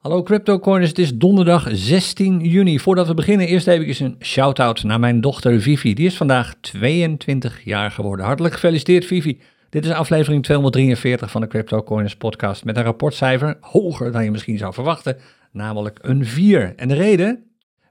Hallo CryptoCoiners, het is donderdag 16 juni. Voordat we beginnen, eerst even een shout-out naar mijn dochter Vivi. Die is vandaag 22 jaar geworden. Hartelijk gefeliciteerd Vivi. Dit is aflevering 243 van de CryptoCoiners podcast met een rapportcijfer hoger dan je misschien zou verwachten, namelijk een 4. En de reden?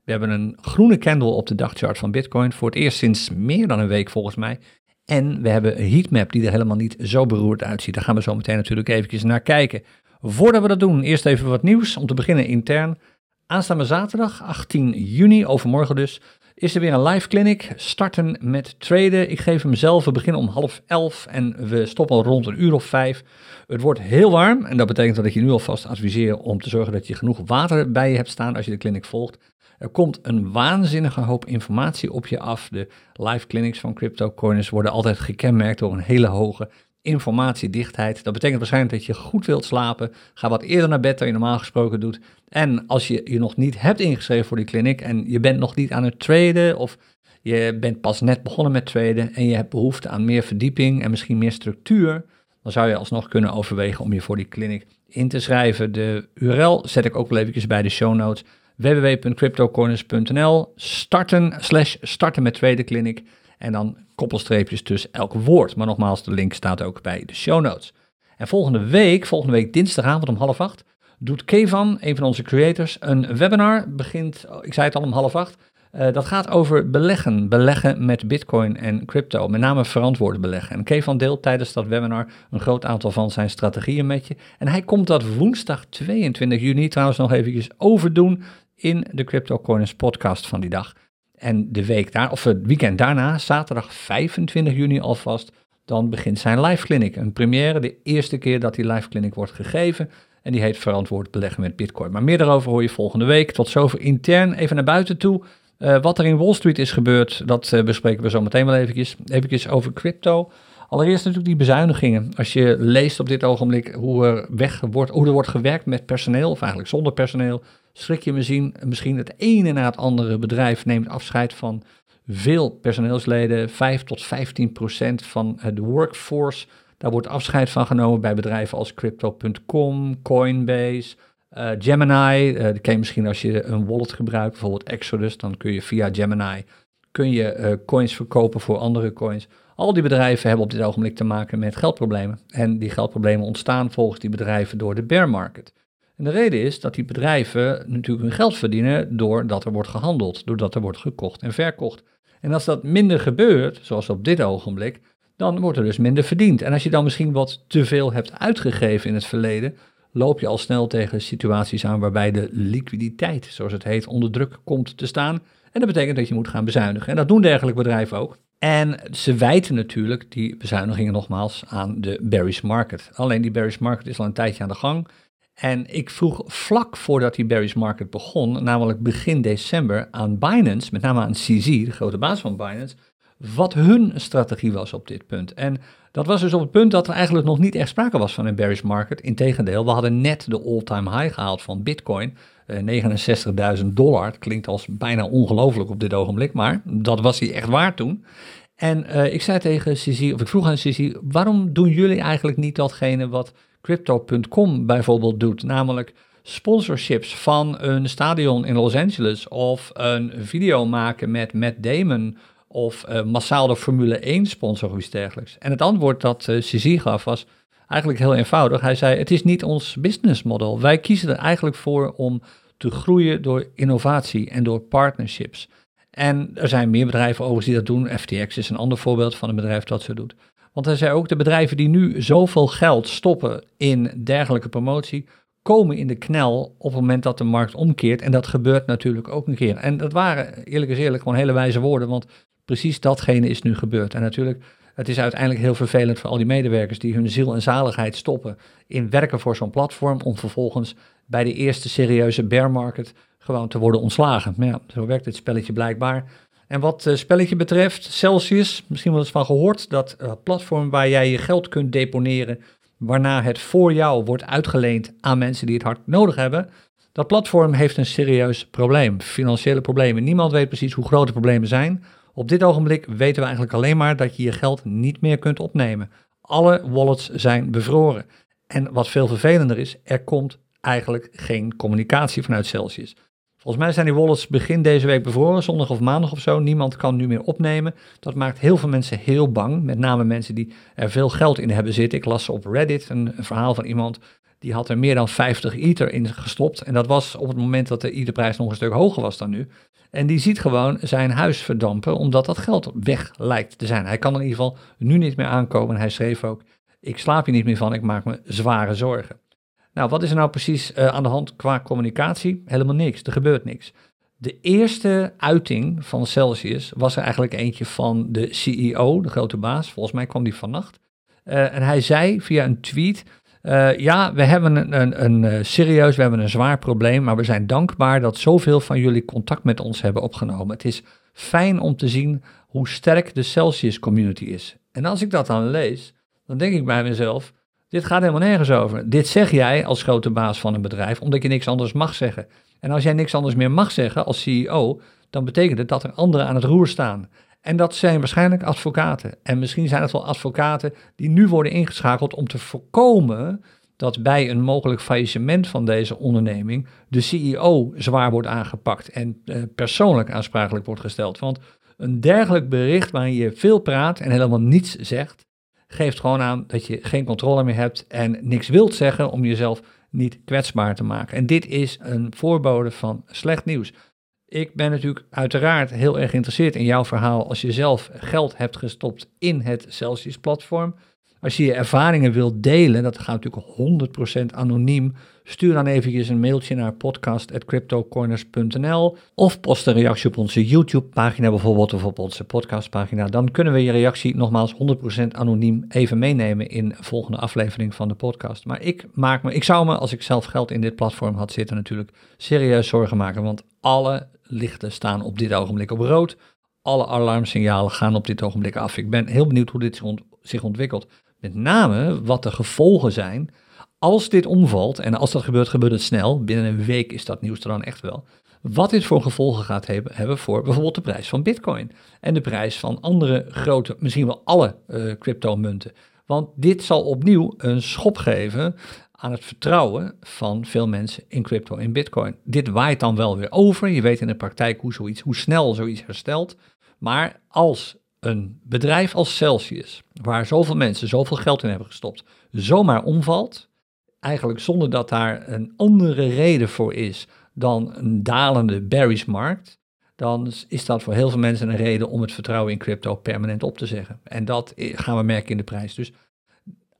We hebben een groene candle op de dagchart van Bitcoin voor het eerst sinds meer dan een week volgens mij. En we hebben een heatmap die er helemaal niet zo beroerd uitziet. Daar gaan we zo meteen natuurlijk eventjes naar kijken. Voordat we dat doen, eerst even wat nieuws. Om te beginnen intern. Aanstaande zaterdag, 18 juni, overmorgen dus, is er weer een live clinic. Starten met traden. Ik geef hem zelf, we beginnen om half elf en we stoppen rond een uur of vijf. Het wordt heel warm en dat betekent dat ik je nu alvast adviseer om te zorgen dat je genoeg water bij je hebt staan als je de clinic volgt. Er komt een waanzinnige hoop informatie op je af. De live clinics van CryptoCoiners worden altijd gekenmerkt door een hele hoge informatiedichtheid. Dat betekent waarschijnlijk dat je goed wilt slapen. Ga wat eerder naar bed dan je normaal gesproken doet. En als je je nog niet hebt ingeschreven voor die clinic en je bent nog niet aan het traden of je bent pas net begonnen met traden en je hebt behoefte aan meer verdieping en misschien meer structuur, dan zou je alsnog kunnen overwegen om je voor die clinic in te schrijven. De URL zet ik ook wel eventjes bij de show notes www.cryptocorners.nl starten slash starten met tweede clinic en dan koppelstreepjes tussen elk woord. Maar nogmaals, de link staat ook bij de show notes. En volgende week, volgende week dinsdagavond om half acht, doet Kevan, een van onze creators, een webinar. Begint, ik zei het al om half acht. Uh, dat gaat over beleggen, beleggen met bitcoin en crypto, met name verantwoord beleggen. En Kevan deelt tijdens dat webinar een groot aantal van zijn strategieën met je. En hij komt dat woensdag 22 juni trouwens nog eventjes overdoen in de Crypto Coiners podcast van die dag. En de week daar, of het weekend daarna, zaterdag 25 juni alvast, dan begint zijn live clinic. Een première, de eerste keer dat die live clinic wordt gegeven. En die heet Verantwoord beleggen met Bitcoin. Maar meer daarover hoor je volgende week. Tot zover intern. Even naar buiten toe. Uh, wat er in Wall Street is gebeurd, dat uh, bespreken we zo meteen wel eventjes. Eventjes over crypto. Allereerst natuurlijk die bezuinigingen. Als je leest op dit ogenblik hoe er, weg wordt, hoe er wordt gewerkt met personeel, of eigenlijk zonder personeel, schrik je misschien, misschien het ene na het andere bedrijf neemt afscheid van veel personeelsleden, 5 tot 15 procent van de workforce. Daar wordt afscheid van genomen bij bedrijven als Crypto.com, Coinbase, uh, Gemini. Uh, dat ken je misschien als je een wallet gebruikt, bijvoorbeeld Exodus, dan kun je via Gemini kun je, coins verkopen voor andere coins. Al die bedrijven hebben op dit ogenblik te maken met geldproblemen. En die geldproblemen ontstaan volgens die bedrijven door de bear market. En de reden is dat die bedrijven natuurlijk hun geld verdienen doordat er wordt gehandeld, doordat er wordt gekocht en verkocht. En als dat minder gebeurt, zoals op dit ogenblik, dan wordt er dus minder verdiend. En als je dan misschien wat te veel hebt uitgegeven in het verleden, loop je al snel tegen situaties aan waarbij de liquiditeit, zoals het heet, onder druk komt te staan. En dat betekent dat je moet gaan bezuinigen. En dat doen dergelijke bedrijven ook. En ze wijten natuurlijk die bezuinigingen nogmaals aan de bearish market. Alleen die bearish market is al een tijdje aan de gang. En ik vroeg vlak voordat die bearish market begon, namelijk begin december, aan Binance, met name aan CZ, de grote baas van Binance, wat hun strategie was op dit punt. En dat was dus op het punt dat er eigenlijk nog niet echt sprake was van een bearish market. Integendeel, we hadden net de all-time high gehaald van Bitcoin, eh, 69.000 dollar. Het klinkt als bijna ongelooflijk op dit ogenblik, maar dat was hij echt waard toen. En uh, ik zei tegen CZ, of ik vroeg aan CZ, waarom doen jullie eigenlijk niet datgene wat Crypto.com bijvoorbeeld doet, namelijk sponsorships van een stadion in Los Angeles of een video maken met Matt Damon of uh, massaal de Formule 1 sponsor of iets dergelijks. En het antwoord dat uh, CZ gaf was eigenlijk heel eenvoudig. Hij zei, het is niet ons business model. Wij kiezen er eigenlijk voor om te groeien door innovatie en door partnerships. En er zijn meer bedrijven overigens die dat doen. FTX is een ander voorbeeld van een bedrijf dat zo doet. Want hij zei ook, de bedrijven die nu zoveel geld stoppen in dergelijke promotie, komen in de knel op het moment dat de markt omkeert. En dat gebeurt natuurlijk ook een keer. En dat waren, eerlijk is eerlijk, gewoon hele wijze woorden, want precies datgene is nu gebeurd. En natuurlijk, het is uiteindelijk heel vervelend voor al die medewerkers die hun ziel en zaligheid stoppen in werken voor zo'n platform, om vervolgens bij de eerste serieuze bear market gewoon te worden ontslagen. Maar ja, zo werkt het spelletje blijkbaar. En wat het spelletje betreft, Celsius, misschien wel eens van gehoord, dat uh, platform waar jij je geld kunt deponeren, waarna het voor jou wordt uitgeleend aan mensen die het hard nodig hebben. Dat platform heeft een serieus probleem, financiële problemen. Niemand weet precies hoe groot de problemen zijn. Op dit ogenblik weten we eigenlijk alleen maar dat je je geld niet meer kunt opnemen. Alle wallets zijn bevroren. En wat veel vervelender is, er komt eigenlijk geen communicatie vanuit Celsius. Volgens mij zijn die wallets begin deze week bevroren, zondag of maandag of zo. Niemand kan nu meer opnemen. Dat maakt heel veel mensen heel bang. Met name mensen die er veel geld in hebben zitten. Ik las op Reddit een, verhaal van iemand die had er meer dan 50 ether in gestopt. En dat was op het moment dat de etherprijs nog een stuk hoger was dan nu. En die ziet gewoon zijn huis verdampen, omdat dat geld weg lijkt te zijn. Hij kan in ieder geval nu niet meer aankomen. hij schreef ook, ik slaap hier niet meer van, ik maak me zware zorgen. Nou, wat is er nou precies uh, aan de hand qua communicatie? Helemaal niks, er gebeurt niks. De eerste uiting van Celsius was er eigenlijk eentje van de CEO, de grote baas. Volgens mij kwam die vannacht. Uh, en hij zei via een tweet uh, ja, we hebben een, een, een, serieus, we hebben een zwaar probleem, maar we zijn dankbaar dat zoveel van jullie contact met ons hebben opgenomen. Het is fijn om te zien hoe sterk de Celsius community is. En als ik dat dan lees, dan denk ik bij mezelf, dit gaat helemaal nergens over. Dit zeg jij als grote baas van een bedrijf, omdat je niks anders mag zeggen. En als jij niks anders meer mag zeggen als CEO, dan betekent het dat er anderen aan het roer staan. En dat zijn waarschijnlijk advocaten. En misschien zijn het wel advocaten die nu worden ingeschakeld om te voorkomen dat bij een mogelijk faillissement van deze onderneming de CEO zwaar wordt aangepakt en eh, persoonlijk aansprakelijk wordt gesteld. Want een dergelijk bericht waarin je veel praat en helemaal niets zegt, geeft gewoon aan dat je geen controle meer hebt en niks wilt zeggen om jezelf niet kwetsbaar te maken. En dit is een voorbode van slecht nieuws. Ik ben natuurlijk uiteraard heel erg geïnteresseerd in jouw verhaal als je zelf geld hebt gestopt in het Celsius-platform. Als je je ervaringen wilt delen, dat gaat natuurlijk 100% anoniem. Stuur dan eventjes een mailtje naar podcast.cryptocorners.nl of post een reactie op onze YouTube-pagina bijvoorbeeld of op onze podcastpagina. Dan kunnen we je reactie nogmaals 100% anoniem even meenemen in de volgende aflevering van de podcast. Maar ik maak me, ik zou me als ik zelf geld in dit platform had zitten natuurlijk serieus zorgen maken, want alle lichten staan op dit ogenblik op rood. Alle alarmsignalen gaan op dit ogenblik af. Ik ben heel benieuwd hoe dit zich ontwikkelt. Met name wat de gevolgen zijn als dit omvalt. En als dat gebeurt, gebeurt het snel. Binnen een week is dat nieuws er dan echt wel. Wat dit voor gevolgen gaat hebben voor bijvoorbeeld de prijs van Bitcoin. En de prijs van andere grote, misschien wel alle uh, cryptomunten. Want dit zal opnieuw een schop geven aan het vertrouwen van veel mensen in crypto en bitcoin. Dit waait dan wel weer over. Je weet in de praktijk hoe, zoiets, hoe snel zoiets herstelt. Maar als een bedrijf als Celsius, waar zoveel mensen zoveel geld in hebben gestopt, zomaar omvalt, eigenlijk zonder dat daar een andere reden voor is dan een dalende bearish markt, dan is dat voor heel veel mensen een reden om het vertrouwen in crypto permanent op te zeggen. En dat gaan we merken in de prijs. Dus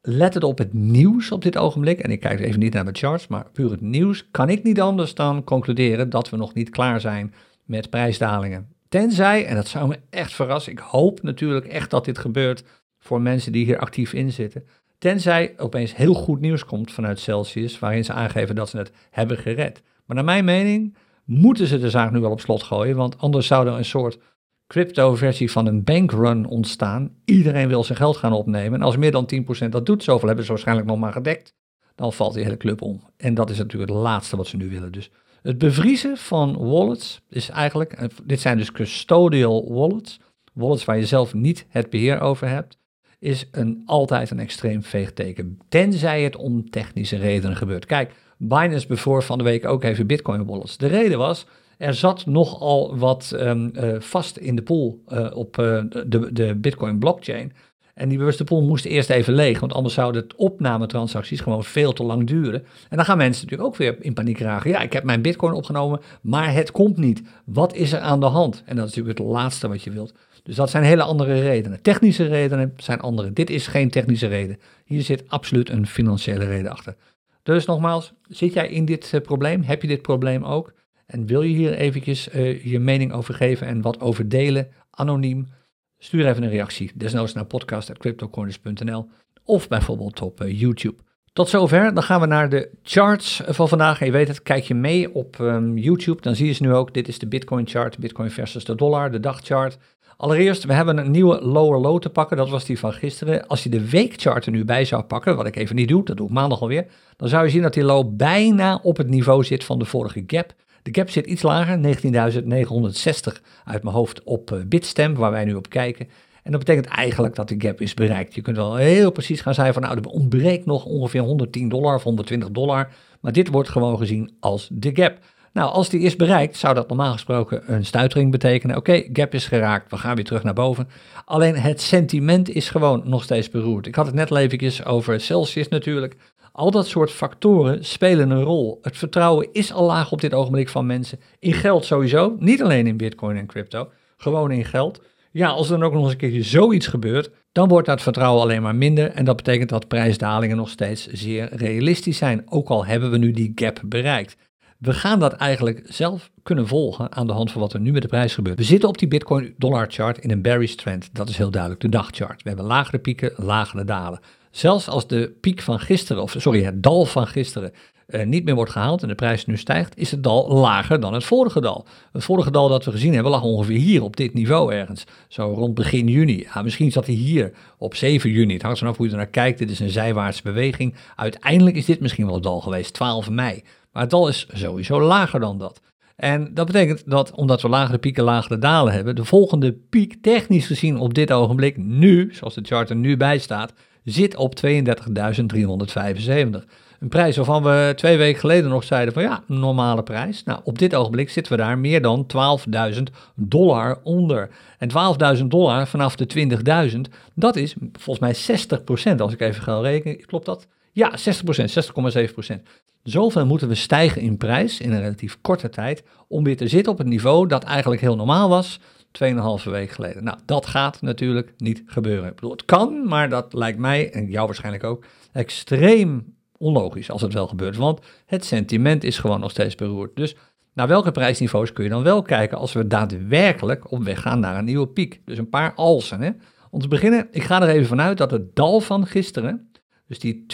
let het op het nieuws op dit ogenblik. En ik kijk even niet naar de charts, maar puur het nieuws. Kan ik niet anders dan concluderen dat we nog niet klaar zijn met prijsdalingen. Tenzij, en dat zou me echt verrassen, ik hoop natuurlijk echt dat dit gebeurt voor mensen die hier actief in zitten. Tenzij opeens heel goed nieuws komt vanuit Celsius, waarin ze aangeven dat ze het hebben gered. Maar naar mijn mening moeten ze de zaak nu wel op slot gooien, want anders zou er een soort crypto-versie van een bankrun ontstaan. Iedereen wil zijn geld gaan opnemen. En als meer dan 10% dat doet, zoveel hebben ze waarschijnlijk nog maar gedekt, dan valt die hele club om. En dat is natuurlijk het laatste wat ze nu willen. Dus het bevriezen van wallets is eigenlijk, eh, dit zijn dus custodial wallets, wallets waar je zelf niet het beheer over hebt, is een, altijd een extreem veegteken. Tenzij het om technische redenen gebeurt. Kijk, Binance bijvoorbeeld van de week ook even Bitcoin wallets. De reden was, er zat nogal wat um, uh, vast in de pool uh, op de, de Bitcoin blockchain. En die bewuste pool moest eerst even leeg, want anders zouden het opnametransacties gewoon veel te lang duren. En dan gaan mensen natuurlijk ook weer in paniek raken. Ja, ik heb mijn bitcoin opgenomen, maar het komt niet. Wat is er aan de hand? En dat is natuurlijk het laatste wat je wilt. Dus dat zijn hele andere redenen. Technische redenen zijn andere. Dit is geen technische reden. Hier zit absoluut een financiële reden achter. Dus nogmaals, zit jij in dit uh, probleem? Heb je dit probleem ook? En wil je hier eventjes uh, je mening over geven en wat over delen, anoniem? Stuur even een reactie, desnoods naar podcast.cryptocorners.nl of bijvoorbeeld op uh, YouTube. Tot zover, dan gaan we naar de charts van vandaag. En je weet het, kijk je mee op um, YouTube, dan zie je ze nu ook. Dit is de Bitcoin chart, Bitcoin versus de dollar, de dagchart. Allereerst, we hebben een nieuwe lower low te pakken. Dat was die van gisteren. Als je de weekchart er nu bij zou pakken, wat ik even niet doe, dat doe ik maandag alweer. Dan zou je zien dat die low bijna op het niveau zit van de vorige gap. De gap zit iets lager, 19.960 uit mijn hoofd op uh, Bitstamp, waar wij nu op kijken. En dat betekent eigenlijk dat de gap is bereikt. Je kunt wel heel precies gaan zijn van nou, er ontbreekt nog ongeveer 110 dollar of 120 dollar. Maar dit wordt gewoon gezien als de gap. Nou, als die is bereikt, zou dat normaal gesproken een stuitering betekenen. Oké, gap is geraakt, we gaan weer terug naar boven. Alleen het sentiment is gewoon nog steeds beroerd. Ik had het net eventjes over Celsius natuurlijk. Al dat soort factoren spelen een rol. Het vertrouwen is al laag op dit ogenblik van mensen. In geld sowieso, niet alleen in bitcoin en crypto, gewoon in geld. Ja, als er dan ook nog eens een keertje zoiets gebeurt, dan wordt dat vertrouwen alleen maar minder. En dat betekent dat prijsdalingen nog steeds zeer realistisch zijn. Ook al hebben we nu die gap bereikt. We gaan dat eigenlijk zelf kunnen volgen aan de hand van wat er nu met de prijs gebeurt. We zitten op die Bitcoin-dollar chart in een bearish trend. Dat is heel duidelijk de dagchart. We hebben lagere pieken, lagere dalen. Zelfs als de piek van gisteren, of sorry, het dal van gisteren uh, niet meer wordt gehaald en de prijs nu stijgt, is het dal lager dan het vorige dal. Het vorige dal dat we gezien hebben lag ongeveer hier op dit niveau ergens, zo rond begin juni. Ja, misschien zat hij hier op 7 juni. Het hangt vanaf hoe je er naar kijkt. Dit is een zijwaartse beweging. Uiteindelijk is dit misschien wel het dal geweest, 12 mei. Maar het dal is sowieso lager dan dat. En dat betekent dat, omdat we lagere pieken, lagere dalen hebben, de volgende piek technisch gezien op dit ogenblik nu, zoals de chart er nu bij staat, zit op 32.375. Een prijs waarvan we twee weken geleden nog zeiden van ja, normale prijs. Nou, op dit ogenblik zitten we daar meer dan 12.000 dollar onder. En 12.000 dollar vanaf de 20.000, dat is volgens mij 60%. Als ik even ga rekenen, klopt dat? Ja, 60%, 60,7%. Zoveel moeten we stijgen in prijs in een relatief korte tijd om weer te zitten op het niveau dat eigenlijk heel normaal was 2,5 week geleden. Nou, dat gaat natuurlijk niet gebeuren. Ik bedoel, het kan, maar dat lijkt mij, en jou waarschijnlijk ook, extreem onlogisch als het wel gebeurt. Want het sentiment is gewoon nog steeds beroerd. Dus naar welke prijsniveaus kun je dan wel kijken als we daadwerkelijk op weg gaan naar een nieuwe piek? Dus een paar alsen. Hè? Om te beginnen, ik ga er even vanuit dat het dal van gisteren, dus die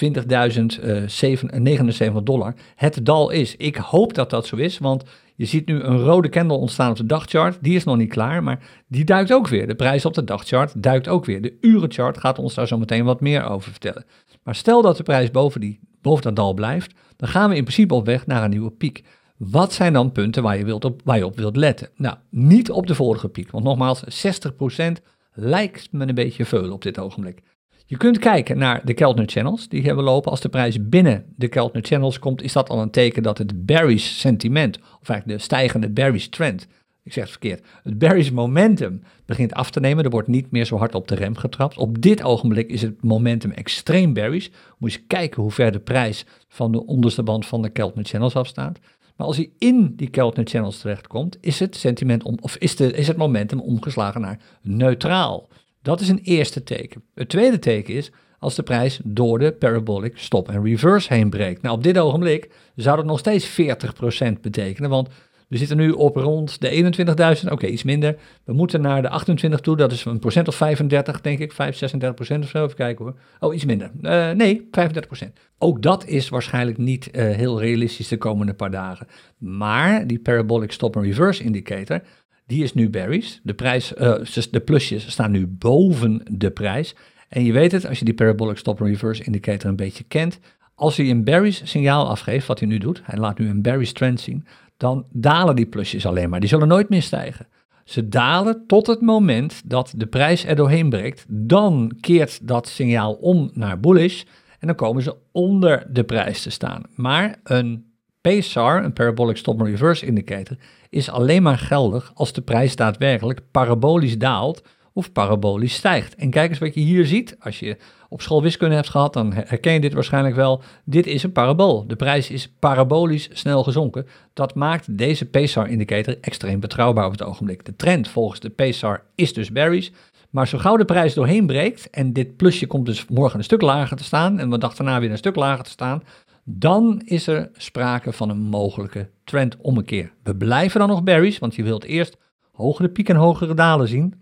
20.079 dollar, het dal is. Ik hoop dat dat zo is, want je ziet nu een rode candle ontstaan op de dagchart. Die is nog niet klaar, maar die duikt ook weer. De prijs op de dagchart duikt ook weer. De urenchart gaat ons daar zo meteen wat meer over vertellen. Maar stel dat de prijs boven, die, boven dat dal blijft, dan gaan we in principe op weg naar een nieuwe piek. Wat zijn dan punten waar je, wilt op, waar je op wilt letten? Nou, niet op de vorige piek, want nogmaals, 60% lijkt me een beetje veel op dit ogenblik. Je kunt kijken naar de Keltner Channels, die hebben lopen. Als de prijs binnen de Keltner Channels komt, is dat al een teken dat het bearish sentiment, of eigenlijk de stijgende bearish trend, ik zeg het verkeerd, het bearish momentum begint af te nemen. Er wordt niet meer zo hard op de rem getrapt. Op dit ogenblik is het momentum extreem bearish. Moet je kijken hoe ver de prijs van de onderste band van de Keltner Channels afstaat. Maar als hij in die Keltner Channels terechtkomt, is het sentiment om, of is, de, is het momentum omgeslagen naar neutraal. Dat is een eerste teken. Het tweede teken is als de prijs door de parabolic stop en reverse heen breekt. Nou, op dit ogenblik zou dat nog steeds 40% betekenen, want we zitten nu op rond de 21.000, oké, iets minder. We moeten naar de 28 toe, dat is een procent of 35, denk ik, 5, 36 procent of zo. Even kijken hoor. Oh, iets minder. Uh, nee, 35 procent. Ook dat is waarschijnlijk niet uh, heel realistisch de komende paar dagen. Maar die parabolic stop and reverse indicator, die is nu bearish. De, prijs, uh, de plusjes staan nu boven de prijs. En je weet het, als je die parabolic stop reverse indicator een beetje kent, als hij een bearish signaal afgeeft, wat hij nu doet, hij laat nu een bearish trend zien, dan dalen die plusjes alleen maar. Die zullen nooit meer stijgen. Ze dalen tot het moment dat de prijs er doorheen breekt. Dan keert dat signaal om naar bullish en dan komen ze onder de prijs te staan. Maar een PSAR, een Parabolic Stop and Reverse Indicator, is alleen maar geldig als de prijs daadwerkelijk parabolisch daalt of parabolisch stijgt. En kijk eens wat je hier ziet. Als je op school wiskunde hebt gehad, dan herken je dit waarschijnlijk wel. Dit is een parabool. De prijs is parabolisch snel gezonken. Dat maakt deze PSAR-indicator extreem betrouwbaar op het ogenblik. De trend volgens de PSAR is dus bearish. Maar zo gauw de prijs doorheen breekt en dit plusje komt dus morgen een stuk lager te staan en de dag daarna weer een stuk lager te staan, dan is er sprake van een mogelijke trendommekeer. We blijven dan nog bearish, want je wilt eerst hogere pieken en hogere dalen zien.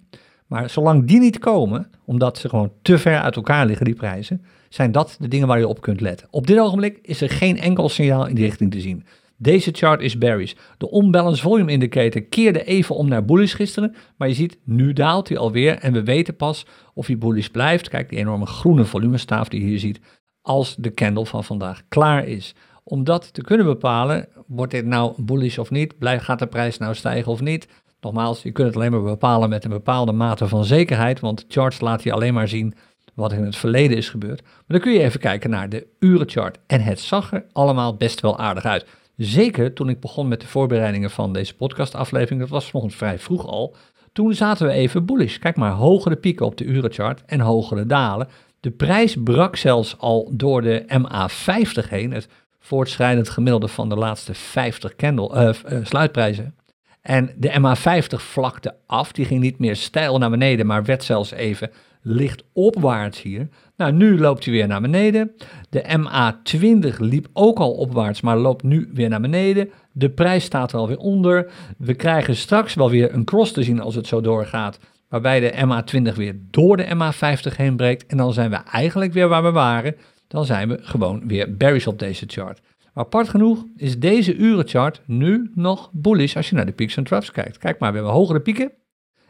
Maar zolang die niet komen, omdat ze gewoon te ver uit elkaar liggen, die prijzen, zijn dat de dingen waar je op kunt letten. Op dit ogenblik is er geen enkel signaal in die richting te zien. Deze chart is bearish. De unbalanced volume indicator keerde even om naar bullish gisteren, maar je ziet nu daalt hij alweer en we weten pas of hij bullish blijft. Kijk, die enorme groene volumestaaf die je hier ziet, als de candle van vandaag klaar is. Om dat te kunnen bepalen, wordt dit nou bullish of niet? Blijft, gaat de prijs nou stijgen of niet? Nogmaals, je kunt het alleen maar bepalen met een bepaalde mate van zekerheid, want charts laat je alleen maar zien wat in het verleden is gebeurd. Maar dan kun je even kijken naar de urenchart. En het zag er allemaal best wel aardig uit. Zeker toen ik begon met de voorbereidingen van deze podcastaflevering, dat was nog vrij vroeg al. Toen zaten we even bullish. Kijk maar, hogere pieken op de urenchart en hogere dalen. De prijs brak zelfs al door de MA50 heen, het voortschrijdend gemiddelde van de laatste 50 candle, uh, uh, sluitprijzen. En de MA50 vlakte af, die ging niet meer stijl naar beneden, maar werd zelfs even licht opwaarts hier. Nou, nu loopt hij weer naar beneden. De MA20 liep ook al opwaarts, maar loopt nu weer naar beneden. De prijs staat er alweer onder. We krijgen straks wel weer een cross te zien als het zo doorgaat, waarbij de MA20 weer door de MA50 heen breekt. En dan zijn we eigenlijk weer waar we waren. Dan zijn we gewoon weer bearish op deze chart. Maar apart genoeg is deze urenchart nu nog bullish als je naar de peaks en troughs kijkt. Kijk maar, we hebben hogere pieken en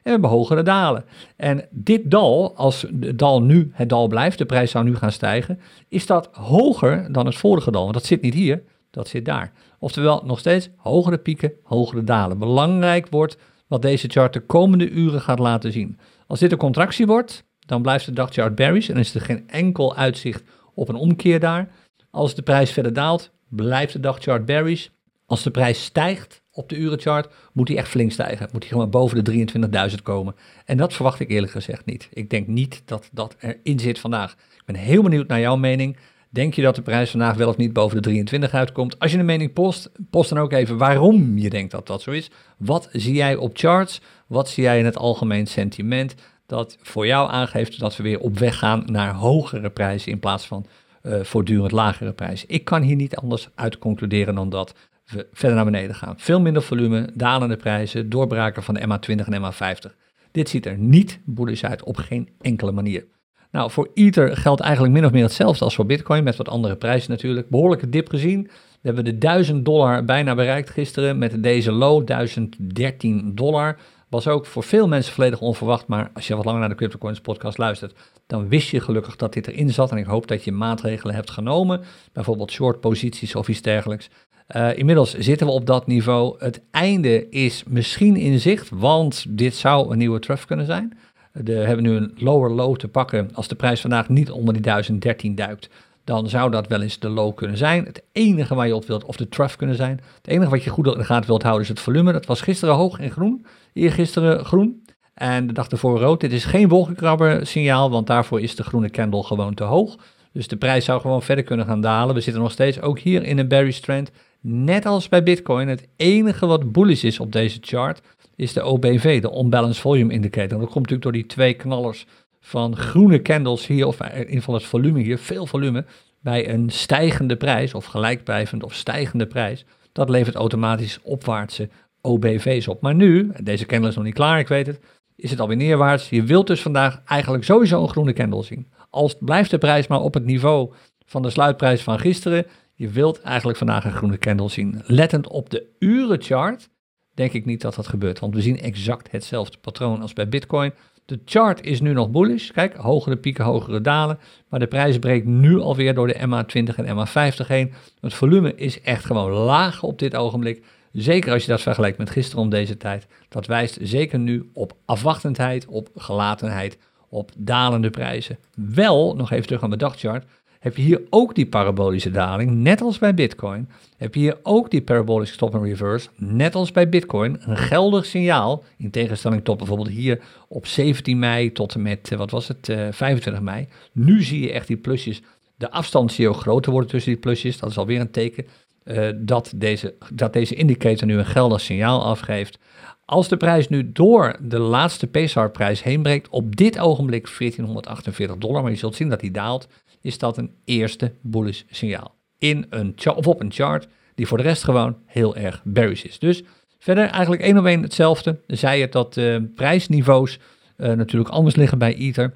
we hebben hogere dalen. En dit dal, als het dal nu het dal blijft, de prijs zou nu gaan stijgen, is dat hoger dan het vorige dal. Want dat zit niet hier, dat zit daar. Oftewel nog steeds hogere pieken, hogere dalen. Belangrijk wordt wat deze chart de komende uren gaat laten zien. Als dit een contractie wordt, dan blijft de dagchart bearish en is er geen enkel uitzicht op een omkeer daar. Als de prijs verder daalt, blijft de dagchart bearish. Als de prijs stijgt op de urenchart, moet hij echt flink stijgen. Moet hij gewoon boven de 23.000 komen. En dat verwacht ik eerlijk gezegd niet. Ik denk niet dat dat erin zit vandaag. Ik ben heel benieuwd naar jouw mening. Denk je dat de prijs vandaag wel of niet boven de 23 uitkomt? Als je een mening post, post dan ook even waarom je denkt dat dat zo is. Wat zie jij op charts? Wat zie jij in het algemeen sentiment dat voor jou aangeeft dat we weer op weg gaan naar hogere prijzen in plaats van uh, voortdurend lagere prijzen? Ik kan hier niet anders uit concluderen dan dat we verder naar beneden gaan. Veel minder volume, dalende prijzen, doorbraken van de MA20 en MA50. Dit ziet er niet bullish uit op geen enkele manier. Nou, voor Ether geldt eigenlijk min of meer hetzelfde als voor Bitcoin, met wat andere prijzen natuurlijk. Behoorlijke dip gezien. We hebben de 1000 dollar bijna bereikt gisteren met deze low, 1013 dollar. Was ook voor veel mensen volledig onverwacht, maar als je wat langer naar de CryptoCoins podcast luistert, dan wist je gelukkig dat dit erin zat. En ik hoop dat je maatregelen hebt genomen, bijvoorbeeld short posities of iets dergelijks. Uh, inmiddels zitten we op dat niveau. Het einde is misschien in zicht, want dit zou een nieuwe trough kunnen zijn. We hebben nu een lower low te pakken. Als de prijs vandaag niet onder die 1013 duikt, dan zou dat wel eens de low kunnen zijn. Het enige waar je op wilt, of de trough kunnen zijn. Het enige wat je goed in de gaten wilt houden is het volume. Dat was gisteren hoog en groen, eergisteren groen. En de dag ervoor rood. Dit is geen wolkenkrabber signaal, want daarvoor is de groene candle gewoon te hoog. Dus de prijs zou gewoon verder kunnen gaan dalen. We zitten nog steeds ook hier in een bearish trend. Net als bij Bitcoin, het enige wat bullish is op deze chart is de OBV, de Unbalanced Volume Indicator. Dat komt natuurlijk door die twee knallers van groene candles hier, of in ieder geval het volume hier, veel volume, bij een stijgende prijs, of gelijkblijvend of stijgende prijs. Dat levert automatisch opwaartse OBV's op. Maar nu, deze candle is nog niet klaar, ik weet het, is het alweer neerwaarts. Je wilt dus vandaag eigenlijk sowieso een groene candle zien. Als blijft de prijs maar op het niveau van de sluitprijs van gisteren, je wilt eigenlijk vandaag een groene candle zien. Lettend op de urenchart denk ik niet dat dat gebeurt, want we zien exact hetzelfde patroon als bij Bitcoin. De chart is nu nog bullish. Kijk, hogere pieken, hogere dalen. Maar de prijs breekt nu alweer door de MA20 en MA50 heen. Het volume is echt gewoon laag op dit ogenblik. Zeker als je dat vergelijkt met gisteren om deze tijd. Dat wijst zeker nu op afwachtendheid, op gelatenheid, op dalende prijzen. Wel, nog even terug aan de dagchart heb je hier ook die parabolische daling, net als bij Bitcoin. Heb je hier ook die parabolic stop and reverse, net als bij Bitcoin. Een geldig signaal, in tegenstelling tot bijvoorbeeld hier op 17 mei tot en met, eh, wat was het, 25 eh, mei. Nu zie je echt die plusjes, de afstand zie je ook groter worden tussen die plusjes. Dat is alweer een teken uh, dat, deze, dat deze indicator nu een geldig signaal afgeeft. Als de prijs nu door de laatste PSAR-prijs heen breekt, op dit ogenblik 1448 dollar, maar je zult zien dat die daalt, is dat een eerste bullish signaal. In een of op een chart die voor de rest gewoon heel erg bearish is. Dus verder eigenlijk één op één hetzelfde. Zij het dat uh, prijsniveaus uh, natuurlijk anders liggen bij Ether.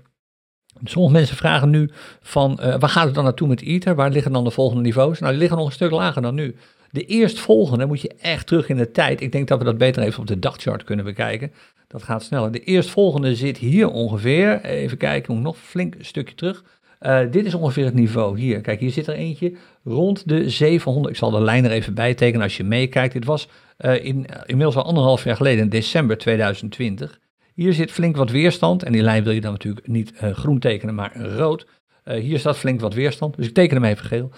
Sommige mensen vragen nu van uh, waar gaat het dan naartoe met Ether? Waar liggen dan de volgende niveaus? Nou, die liggen nog een stuk lager dan nu. De eerstvolgende moet je echt terug in de tijd. Ik denk dat we dat beter even op de dagchart kunnen bekijken. Dat gaat sneller. De eerstvolgende zit hier ongeveer. Even kijken, nog flink een stukje terug. Uh, dit is ongeveer het niveau hier. Kijk, hier zit er eentje rond de 700. Ik zal de lijn er even bij tekenen als je meekijkt. Dit was uh, in, inmiddels al anderhalf jaar geleden, in december 2020. Hier zit flink wat weerstand. En die lijn wil je dan natuurlijk niet uh, groen tekenen, maar rood. hier staat flink wat weerstand. Dus ik teken hem even geel.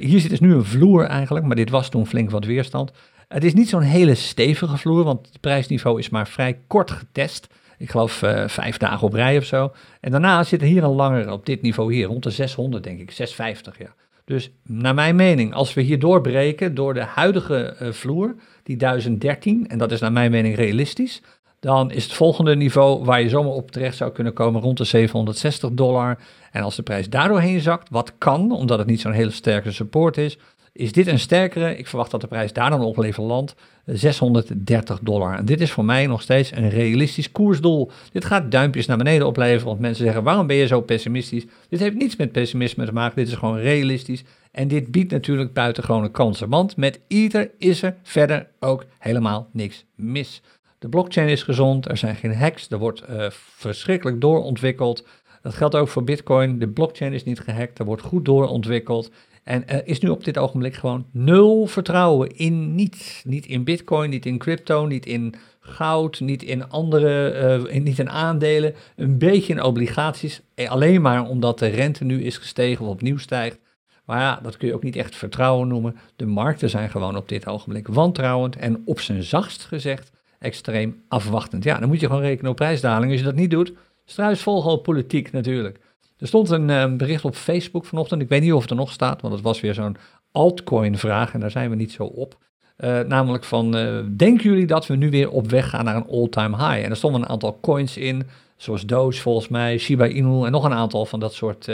hier zit dus nu een vloer eigenlijk, maar dit was toen flink wat weerstand. Het is niet zo'n hele stevige vloer, want het prijsniveau is maar vrij kort getest. Ik geloof uh, vijf dagen op rij of zo. En daarna zit er hier een langer op dit niveau hier, rond de 600 denk ik, 650 ja. Dus naar mijn mening, als we hier doorbreken door de huidige uh, vloer, die 1013, en dat is naar mijn mening realistisch, dan is het volgende niveau waar je zomaar op terecht zou kunnen komen rond de 760 dollar. En als de prijs daardoorheen zakt, wat kan, omdat het niet zo'n hele sterke support is, is dit een sterkere. Ik verwacht dat de prijs daar dan ongeveer landt. 630 dollar. En dit is voor mij nog steeds een realistisch koersdoel. Dit gaat duimpjes naar beneden opleveren, want mensen zeggen: waarom ben je zo pessimistisch? Dit heeft niets met pessimisme te maken, dit is gewoon realistisch. En dit biedt natuurlijk buitengewone kansen, want met Ether is er verder ook helemaal niks mis. De blockchain is gezond, er zijn geen hacks, er wordt uh, verschrikkelijk doorontwikkeld. Dat geldt ook voor Bitcoin. De blockchain is niet gehackt, er wordt goed doorontwikkeld. En er is nu op dit ogenblik gewoon nul vertrouwen in niets. Niet in bitcoin, niet in crypto, niet in goud, niet in andere, uh, niet in aandelen. Een beetje in obligaties. Eh, alleen maar omdat de rente nu is gestegen of opnieuw stijgt. Maar ja, dat kun je ook niet echt vertrouwen noemen. De markten zijn gewoon op dit ogenblik wantrouwend en op zijn zachtst gezegd extreem afwachtend. Ja, dan moet je gewoon rekenen op prijsdaling. Als je dat niet doet, struisvogel politiek natuurlijk. Er stond een uh, bericht op Facebook vanochtend. Ik weet niet of het er nog staat, want het was weer zo'n altcoin-vraag en daar zijn we niet zo op. Uh, namelijk van, uh, denken jullie dat we nu weer op weg gaan naar een all-time high? En er stonden een aantal coins in, zoals Doge volgens mij, Shiba Inu en nog een aantal van dat soort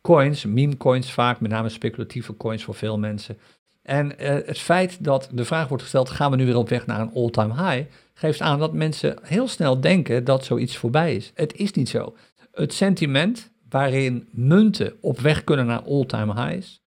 coins, meme coins vaak, met name speculatieve coins voor veel mensen. En het feit dat de vraag wordt gesteld, gaan we nu weer op weg naar een all-time high, geeft aan dat mensen heel snel denken dat zoiets voorbij is. Het is niet zo. Het sentiment waarin munten op weg kunnen naar all-time highs,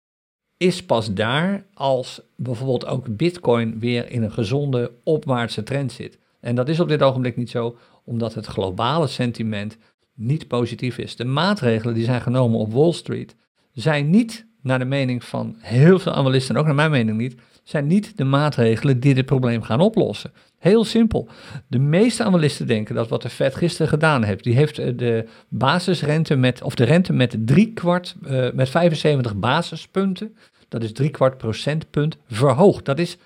is pas daar als bijvoorbeeld ook Bitcoin weer in een gezonde opwaartse trend zit. En dat is op dit ogenblik niet zo, omdat het globale sentiment niet positief is. De maatregelen die zijn genomen op Wall Street zijn niet, naar de mening van heel veel analisten en ook naar mijn mening niet, zijn niet de maatregelen die dit probleem gaan oplossen. Heel simpel. De meeste analisten denken dat wat de Fed gisteren gedaan heeft, die heeft eh, de basisrente met, of de rente met drie kwart, uh, met 75 basispunten, dat is drie kwart procentpunt, verhoogd. Dat is,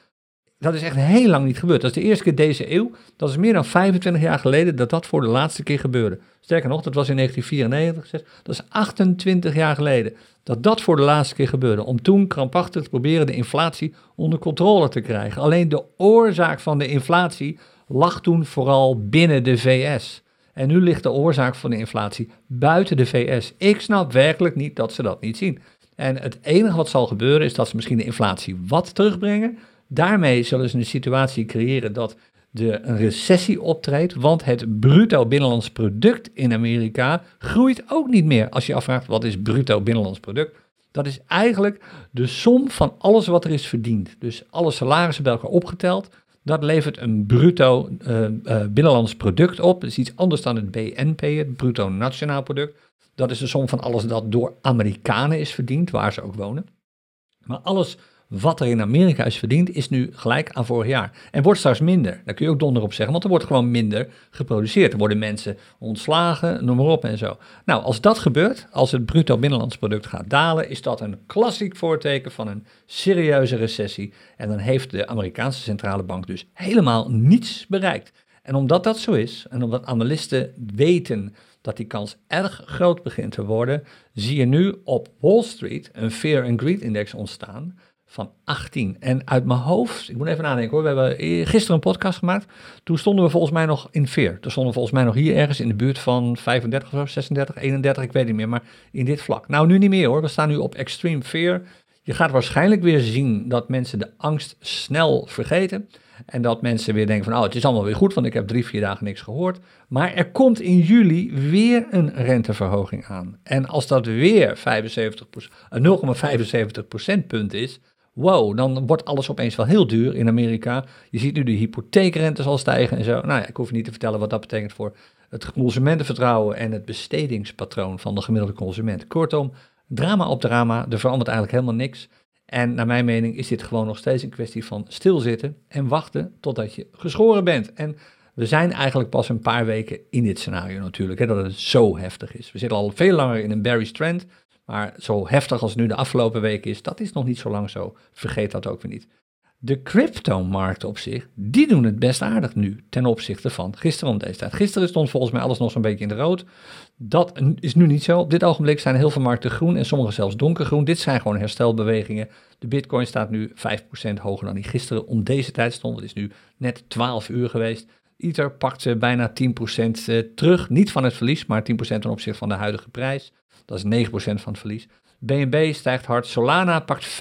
dat is echt heel lang niet gebeurd. Dat is de eerste keer deze eeuw, dat is meer dan 25 jaar geleden dat dat voor de laatste keer gebeurde. Sterker nog, dat was in 1994, dat is 28 jaar geleden dat dat voor de laatste keer gebeurde. Om toen krampachtig te proberen de inflatie onder controle te krijgen. Alleen de oorzaak van de inflatie lag toen vooral binnen de VS. En nu ligt de oorzaak van de inflatie buiten de VS. Ik snap werkelijk niet dat ze dat niet zien. En het enige wat zal gebeuren is dat ze misschien de inflatie wat terugbrengen. Daarmee zullen ze een situatie creëren dat de recessie optreedt, want het bruto binnenlands product in Amerika groeit ook niet meer. Als je afvraagt wat is bruto binnenlands product, dat is eigenlijk de som van alles wat er is verdiend. Dus alle salarissen bij elkaar opgeteld, dat levert een bruto uh, uh, binnenlands product op. Dat is iets anders dan het BNP, het bruto nationaal product. Dat is de som van alles dat door Amerikanen is verdiend, waar ze ook wonen. Maar alles wat er in Amerika is verdiend, is nu gelijk aan vorig jaar. En wordt straks minder. Daar kun je ook donder op zeggen, want er wordt gewoon minder geproduceerd. Er worden mensen ontslagen, noem maar op en zo. Nou, als dat gebeurt, als het bruto binnenlands product gaat dalen, is dat een klassiek voorteken van een serieuze recessie. En dan heeft de Amerikaanse centrale bank dus helemaal niets bereikt. En omdat dat zo is, en omdat analisten weten dat die kans erg groot begint te worden, zie je nu op Wall Street een Fear and Greed Index ontstaan van 18. En uit mijn hoofd, ik moet even nadenken hoor, we hebben gisteren een podcast gemaakt. Toen stonden we volgens mij nog in veer. Toen stonden we volgens mij nog hier ergens in de buurt van 35 of 36, 31, ik weet niet meer, maar in dit vlak. Nou, nu niet meer hoor, we staan nu op extreme fear. Je gaat waarschijnlijk weer zien dat mensen de angst snel vergeten. En dat mensen weer denken van, oh, het is allemaal weer goed, want ik heb drie, vier dagen niks gehoord. Maar er komt in juli weer een renteverhoging aan. En als dat weer 75 0,75 procentpunt is, wow, dan wordt alles opeens wel heel duur in Amerika. Je ziet nu de hypotheekrente zal stijgen en zo. Nou ja, ik hoef niet te vertellen wat dat betekent voor het consumentenvertrouwen en het bestedingspatroon van de gemiddelde consument. Kortom, drama op drama, er verandert eigenlijk helemaal niks. En naar mijn mening is dit gewoon nog steeds een kwestie van stilzitten en wachten totdat je geschoren bent. En we zijn eigenlijk pas een paar weken in dit scenario natuurlijk, hè, dat het zo heftig is. We zitten al veel langer in een bearish trend, maar zo heftig als nu de afgelopen week is, dat is nog niet zo lang zo. Vergeet dat ook weer niet. De crypto-markten op zich, die doen het best aardig nu ten opzichte van gisteren om deze tijd. Gisteren stond volgens mij alles nog zo'n beetje in de rood. Dat is nu niet zo. Op dit ogenblik zijn heel veel markten groen en sommige zelfs donkergroen. Dit zijn gewoon herstelbewegingen. De bitcoin staat nu 5% hoger dan die gisteren om deze tijd stond. Het is nu net 12 uur geweest. Ether pakt bijna 10% eh, terug. Niet van het verlies, maar 10% ten opzichte van de huidige prijs. Dat is 9% van het verlies. BNB stijgt hard. Solana pakt 15%,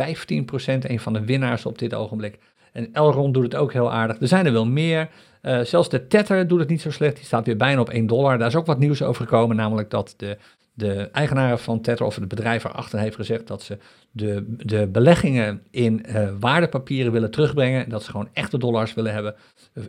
een van de winnaars op dit ogenblik. En Elrond doet het ook heel aardig. Er zijn er wel meer. Uh, zelfs de Tether doet het niet zo slecht. Die staat weer bijna op 1 dollar. Daar is ook wat nieuws over gekomen, namelijk dat de, de eigenaar van Tether, of het bedrijf erachter, heeft gezegd dat ze de, de beleggingen in uh, waardepapieren willen terugbrengen. Dat ze gewoon echte dollars willen hebben eh,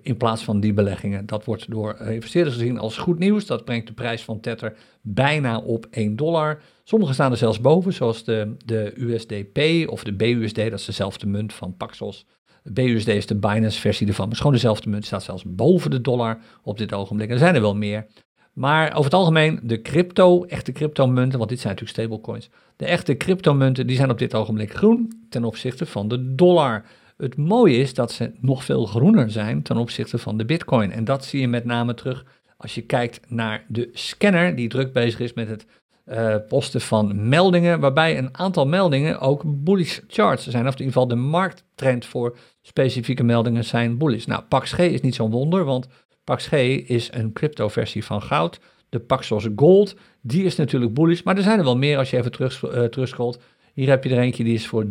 in plaats van die beleggingen. Dat wordt door investeerders gezien als goed nieuws. Dat brengt de prijs van Tether bijna op 1 dollar. Sommige staan er zelfs boven, zoals de, de USDP of de BUSD, dat is dezelfde munt van Paxos. BUSD is de Binance-versie ervan, maar gewoon dezelfde munt, staat zelfs boven de dollar op dit ogenblik. Er zijn er wel meer. Maar over het algemeen, de crypto, echte cryptomunten, want dit zijn natuurlijk stablecoins, de echte cryptomunten, die zijn op dit ogenblik groen ten opzichte van de dollar. Het mooie is dat ze nog veel groener zijn ten opzichte van de bitcoin. En dat zie je met name terug als je kijkt naar de scanner die druk bezig is met het uh, posten van meldingen, waarbij een aantal meldingen ook bullish charts zijn. Of in ieder geval de markttrend voor specifieke meldingen zijn bullish. Nou, PaxG is niet zo'n wonder, want PaxG is een crypto-versie van goud. De Paxos Gold, die is natuurlijk bullish, maar er zijn er wel meer als je even terug, uh, terugscrollt. Hier heb je er eentje die is voor 53%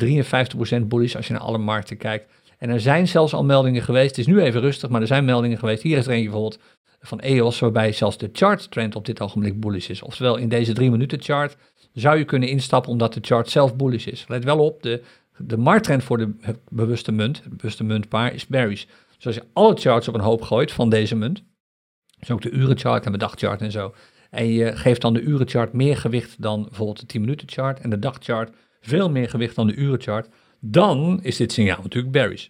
bullish als je naar alle markten kijkt. En er zijn zelfs al meldingen geweest, het is nu even rustig, maar er zijn meldingen geweest. Hier is er eentje bijvoorbeeld van EOS, waarbij zelfs de chart trend op dit ogenblik bullish is. Oftewel, in deze 3 minuten chart zou je kunnen instappen omdat de chart zelf bullish is. Let wel op, de, de markttrend voor de bewuste munt, het bewuste muntpaar, is bearish. Dus als je alle charts op een hoop gooit van deze munt, dus ook de urenchart en de dagchart en zo, en je geeft dan de urenchart meer gewicht dan bijvoorbeeld de 10 minuten chart en de dagchart veel meer gewicht dan de urenchart, dan is dit signaal natuurlijk bearish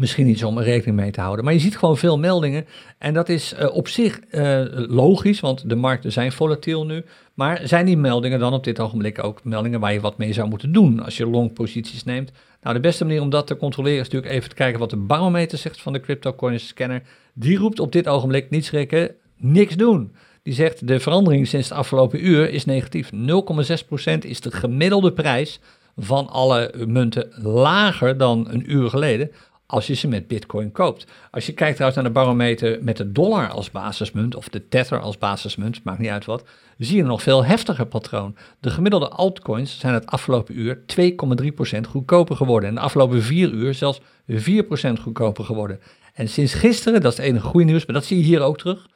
misschien iets om rekening mee te houden. Maar je ziet gewoon veel meldingen en dat is uh, op zich uh, logisch, want de markten zijn volatiel nu. Maar zijn die meldingen dan op dit ogenblik ook meldingen waar je wat mee zou moeten doen als je long posities neemt? Nou, de beste manier om dat te controleren is natuurlijk even te kijken wat de barometer zegt van de CryptoCoins scanner. Die roept op dit ogenblik niet schrikken, niks doen. Die zegt de verandering sinds het afgelopen uur is negatief. 0,6% is de gemiddelde prijs van alle munten lager dan een uur geleden als je ze met bitcoin koopt. Als je kijkt trouwens naar de barometer met de dollar als basismunt of de tether als basismunt, maakt niet uit wat, zie je een nog veel heftiger patroon. De gemiddelde altcoins zijn het afgelopen uur 2,3% goedkoper geworden en de afgelopen 4 uur zelfs 4% goedkoper geworden. En sinds gisteren, dat is het enige goede nieuws, maar dat zie je hier ook terug,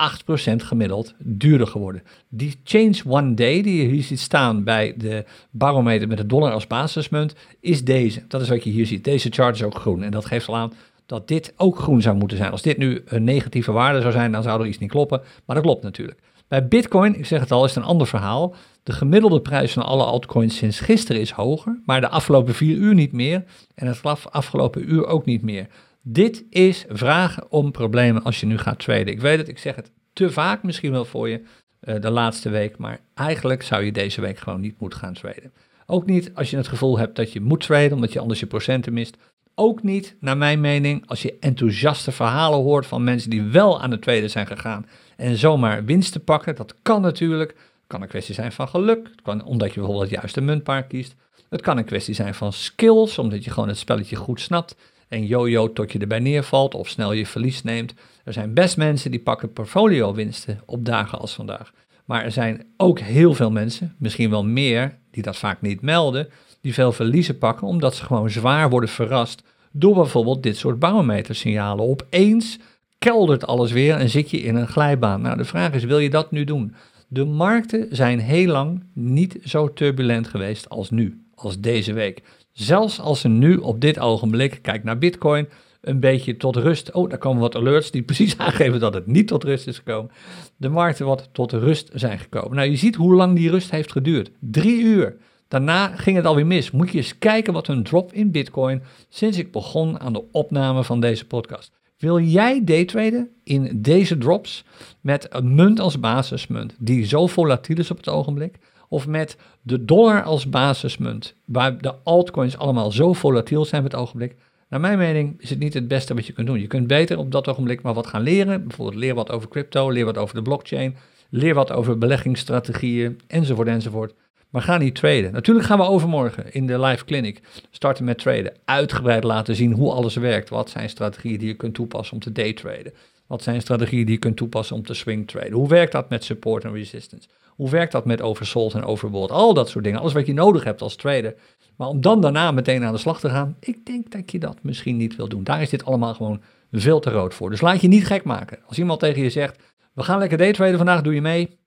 8% gemiddeld duurder geworden. Die change one day die je hier ziet staan bij de barometer met de dollar als basismunt, is deze. Dat is wat je hier ziet. Deze chart is ook groen en dat geeft al aan dat dit ook groen zou moeten zijn. Als dit nu een negatieve waarde zou zijn, dan zou er iets niet kloppen, maar dat klopt natuurlijk. Bij Bitcoin, ik zeg het al, is het een ander verhaal. De gemiddelde prijs van alle altcoins sinds gisteren is hoger, maar de afgelopen vier uur niet meer en het afgelopen uur ook niet meer. Dit is vragen om problemen als je nu gaat traden. Ik weet het, ik zeg het te vaak misschien wel voor je uh, de laatste week, maar eigenlijk zou je deze week gewoon niet moeten gaan traden. Ook niet als je het gevoel hebt dat je moet traden, omdat je anders je procenten mist. Ook niet, naar mijn mening, als je enthousiaste verhalen hoort van mensen die wel aan het traden zijn gegaan en zomaar winst te pakken. Dat kan natuurlijk. Het kan een kwestie zijn van geluk, het kan, omdat je bijvoorbeeld het juiste muntpaar kiest. Het kan een kwestie zijn van skills, omdat je gewoon het spelletje goed snapt en yo-yo tot je erbij neervalt of snel je verlies neemt. Er zijn best mensen die pakken portfolio winsten op dagen als vandaag. Maar er zijn ook heel veel mensen, misschien wel meer, die dat vaak niet melden, die veel verliezen pakken omdat ze gewoon zwaar worden verrast door bijvoorbeeld dit soort barometersignalen. Opeens keldert alles weer en zit je in een glijbaan. Nou, de vraag is, wil je dat nu doen? De markten zijn heel lang niet zo turbulent geweest als nu, als deze week. Zelfs als ze nu op dit ogenblik, kijk naar Bitcoin, een beetje tot rust. Oh, daar komen wat alerts die precies aangeven dat het niet tot rust is gekomen. De markten wat tot rust zijn gekomen. Nou, je ziet hoe lang die rust heeft geduurd. Drie uur. Daarna ging het alweer mis. Moet je eens kijken wat een drop in Bitcoin sinds ik begon aan de opname van deze podcast. Wil jij daytraden in deze drops met een munt als basismunt die zo volatiel is op het ogenblik? Of met de dollar als basismunt, waar de altcoins allemaal zo volatiel zijn op het ogenblik? Naar mijn mening is het niet het beste wat je kunt doen. Je kunt beter op dat ogenblik maar wat gaan leren. Bijvoorbeeld leer wat over crypto, leer wat over de blockchain, leer wat over beleggingsstrategieën enzovoort enzovoort. Maar ga niet traden. Natuurlijk gaan we overmorgen in de live clinic starten met traden. Uitgebreid laten zien hoe alles werkt. Wat zijn strategieën die je kunt toepassen om te daytraden? Wat zijn strategieën die je kunt toepassen om te swing traden? Hoe werkt dat met support en resistance? Hoe werkt dat met oversold en overbought? Al dat soort dingen. Alles wat je nodig hebt als trader. Maar om dan daarna meteen aan de slag te gaan, ik denk dat je dat misschien niet wil doen. Daar is dit allemaal gewoon veel te rood voor. Dus laat je niet gek maken. Als iemand tegen je zegt, we gaan lekker daytraden vandaag, doe je mee?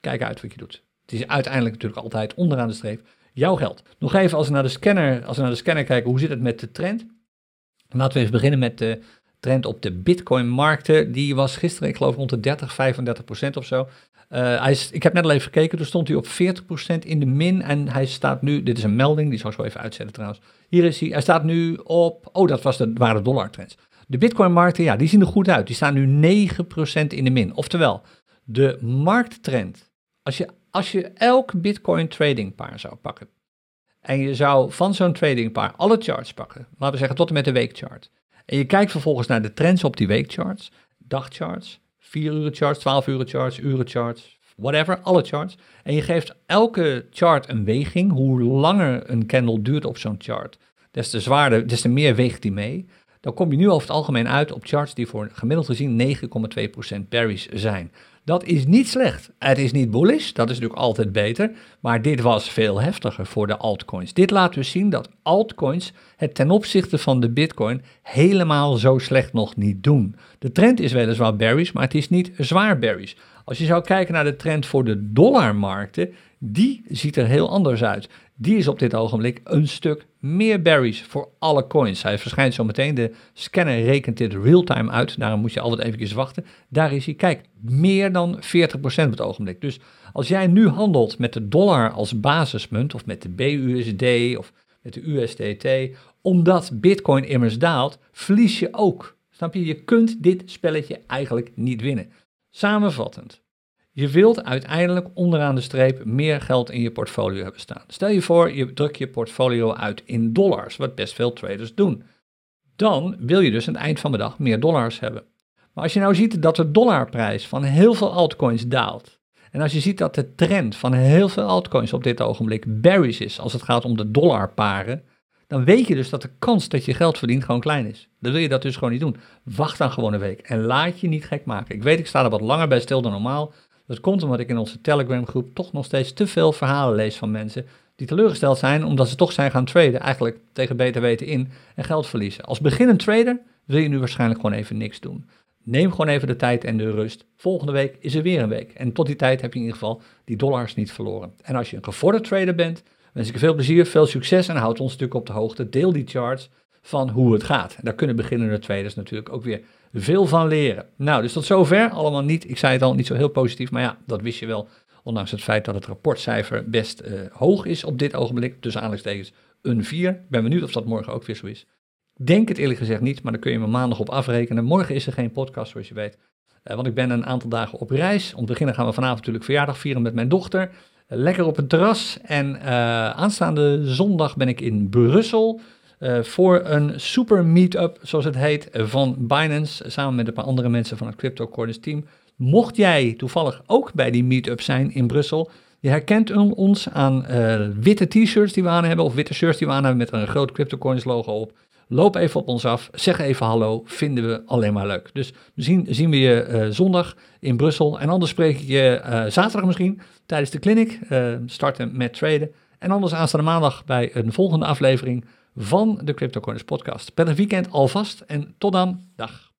Kijk uit wat je doet. Het is uiteindelijk natuurlijk altijd onderaan de streep jouw geld. Nog even als we naar de scanner, als we naar de scanner kijken, hoe zit het met de trend? Laten we even beginnen met de trend op de Bitcoin-markten. Die was gisteren, ik geloof, rond de 30, 35 procent of zo. Uh, hij is, ik heb net al even gekeken, toen stond hij op 40% in de min en hij staat nu, dit is een melding, die zal ik zo even uitzetten trouwens. Hier is hij, hij staat nu op, oh dat was de, waren de dollartrends. De bitcoin-markten, ja, die zien er goed uit. Die staan nu 9% in de min. Oftewel, de markttrend, als je als je elk Bitcoin tradingpaar zou pakken en je zou van zo'n tradingpaar alle charts pakken, laten we zeggen tot en met de weekchart, en je kijkt vervolgens naar de trends op die weekcharts, dagcharts, 4 uur charts, 12 uur charts, uren charts, whatever, alle charts, en je geeft elke chart een weging, hoe langer een candle duurt op zo'n chart, des te zwaarder, des te meer weegt die mee, dan kom je nu over het algemeen uit op charts die voor gemiddeld gezien 9,2% bearish zijn. Dat is niet slecht. Het is niet bullish, dat is natuurlijk altijd beter, maar dit was veel heftiger voor de altcoins. Dit laat dus zien dat altcoins het ten opzichte van de bitcoin helemaal zo slecht nog niet doen. De trend is weliswaar bearish, maar het is niet zwaar bearish. Als je zou kijken naar de trend voor de dollarmarkten, die ziet er heel anders uit. Die is op dit ogenblik een stuk meer berries voor alle coins. Hij verschijnt zo meteen. De scanner rekent dit real-time uit. Daarom moet je altijd even wachten. Daar is hij. Kijk, meer dan 40% op het ogenblik. Dus als jij nu handelt met de dollar als basismunt, of met de BUSD, of met de USDT, omdat Bitcoin immers daalt, verlies je ook. Snap je? Je kunt dit spelletje eigenlijk niet winnen. Samenvattend. Je wilt uiteindelijk onderaan de streep meer geld in je portfolio hebben staan. Stel je voor, je drukt je portfolio uit in dollars, wat best veel traders doen. Dan wil je dus aan het eind van de dag meer dollars hebben. Maar als je nou ziet dat de dollarprijs van heel veel altcoins daalt, en als je ziet dat de trend van heel veel altcoins op dit ogenblik bearish is als het gaat om de dollarparen, dan weet je dus dat de kans dat je geld verdient gewoon klein is. Dan wil je dat dus gewoon niet doen. Wacht dan gewoon een week en laat je niet gek maken. Ik weet, ik sta er wat langer bij stil dan normaal, dat komt omdat ik in onze Telegram groep toch nog steeds te veel verhalen lees van mensen die teleurgesteld zijn omdat ze toch zijn gaan traden, eigenlijk tegen beter weten in en geld verliezen. Als beginnend trader wil je nu waarschijnlijk gewoon even niks doen. Neem gewoon even de tijd en de rust. Volgende week is er weer een week. En tot die tijd heb je in ieder geval die dollars niet verloren. En als je een gevorderd trader bent, wens ik je veel plezier, veel succes en houd ons natuurlijk op de hoogte. Deel die charts van hoe het gaat. En daar kunnen beginnende traders natuurlijk ook weer veel van leren. Nou, dus tot zover. Allemaal niet, ik zei het al, niet zo heel positief, maar ja, dat wist je wel. Ondanks het feit dat het rapportcijfer best uh, hoog is op dit ogenblik, tussen aanleidingstekens een 4. Ik ben benieuwd of dat morgen ook weer zo is. Denk het eerlijk gezegd niet, maar dan kun je me maandag op afrekenen. Morgen is er geen podcast, zoals je weet. Uh, want ik ben een aantal dagen op reis. Om te beginnen gaan we vanavond natuurlijk verjaardag vieren met mijn dochter. Uh, lekker op het terras. En aanstaande zondag ben ik in Brussel. Uh, voor een super meetup, zoals het heet, van Binance, samen met een paar andere mensen van het Crypto Corners team. Mocht jij toevallig ook bij die meetup zijn in Brussel, je herkent ons aan uh, witte t-shirts die we aan hebben, of witte shirts die we aan hebben met een groot Crypto Corners logo op. Loop even op ons af, zeg even hallo, vinden we alleen maar leuk. Dus misschien zien we je uh, zondag in Brussel en anders spreek ik je zaterdag misschien tijdens de clinic, starten met traden. En anders aanstaande maandag bij een volgende aflevering van de CryptoCoins podcast. Prettig weekend alvast en tot dan. Dag.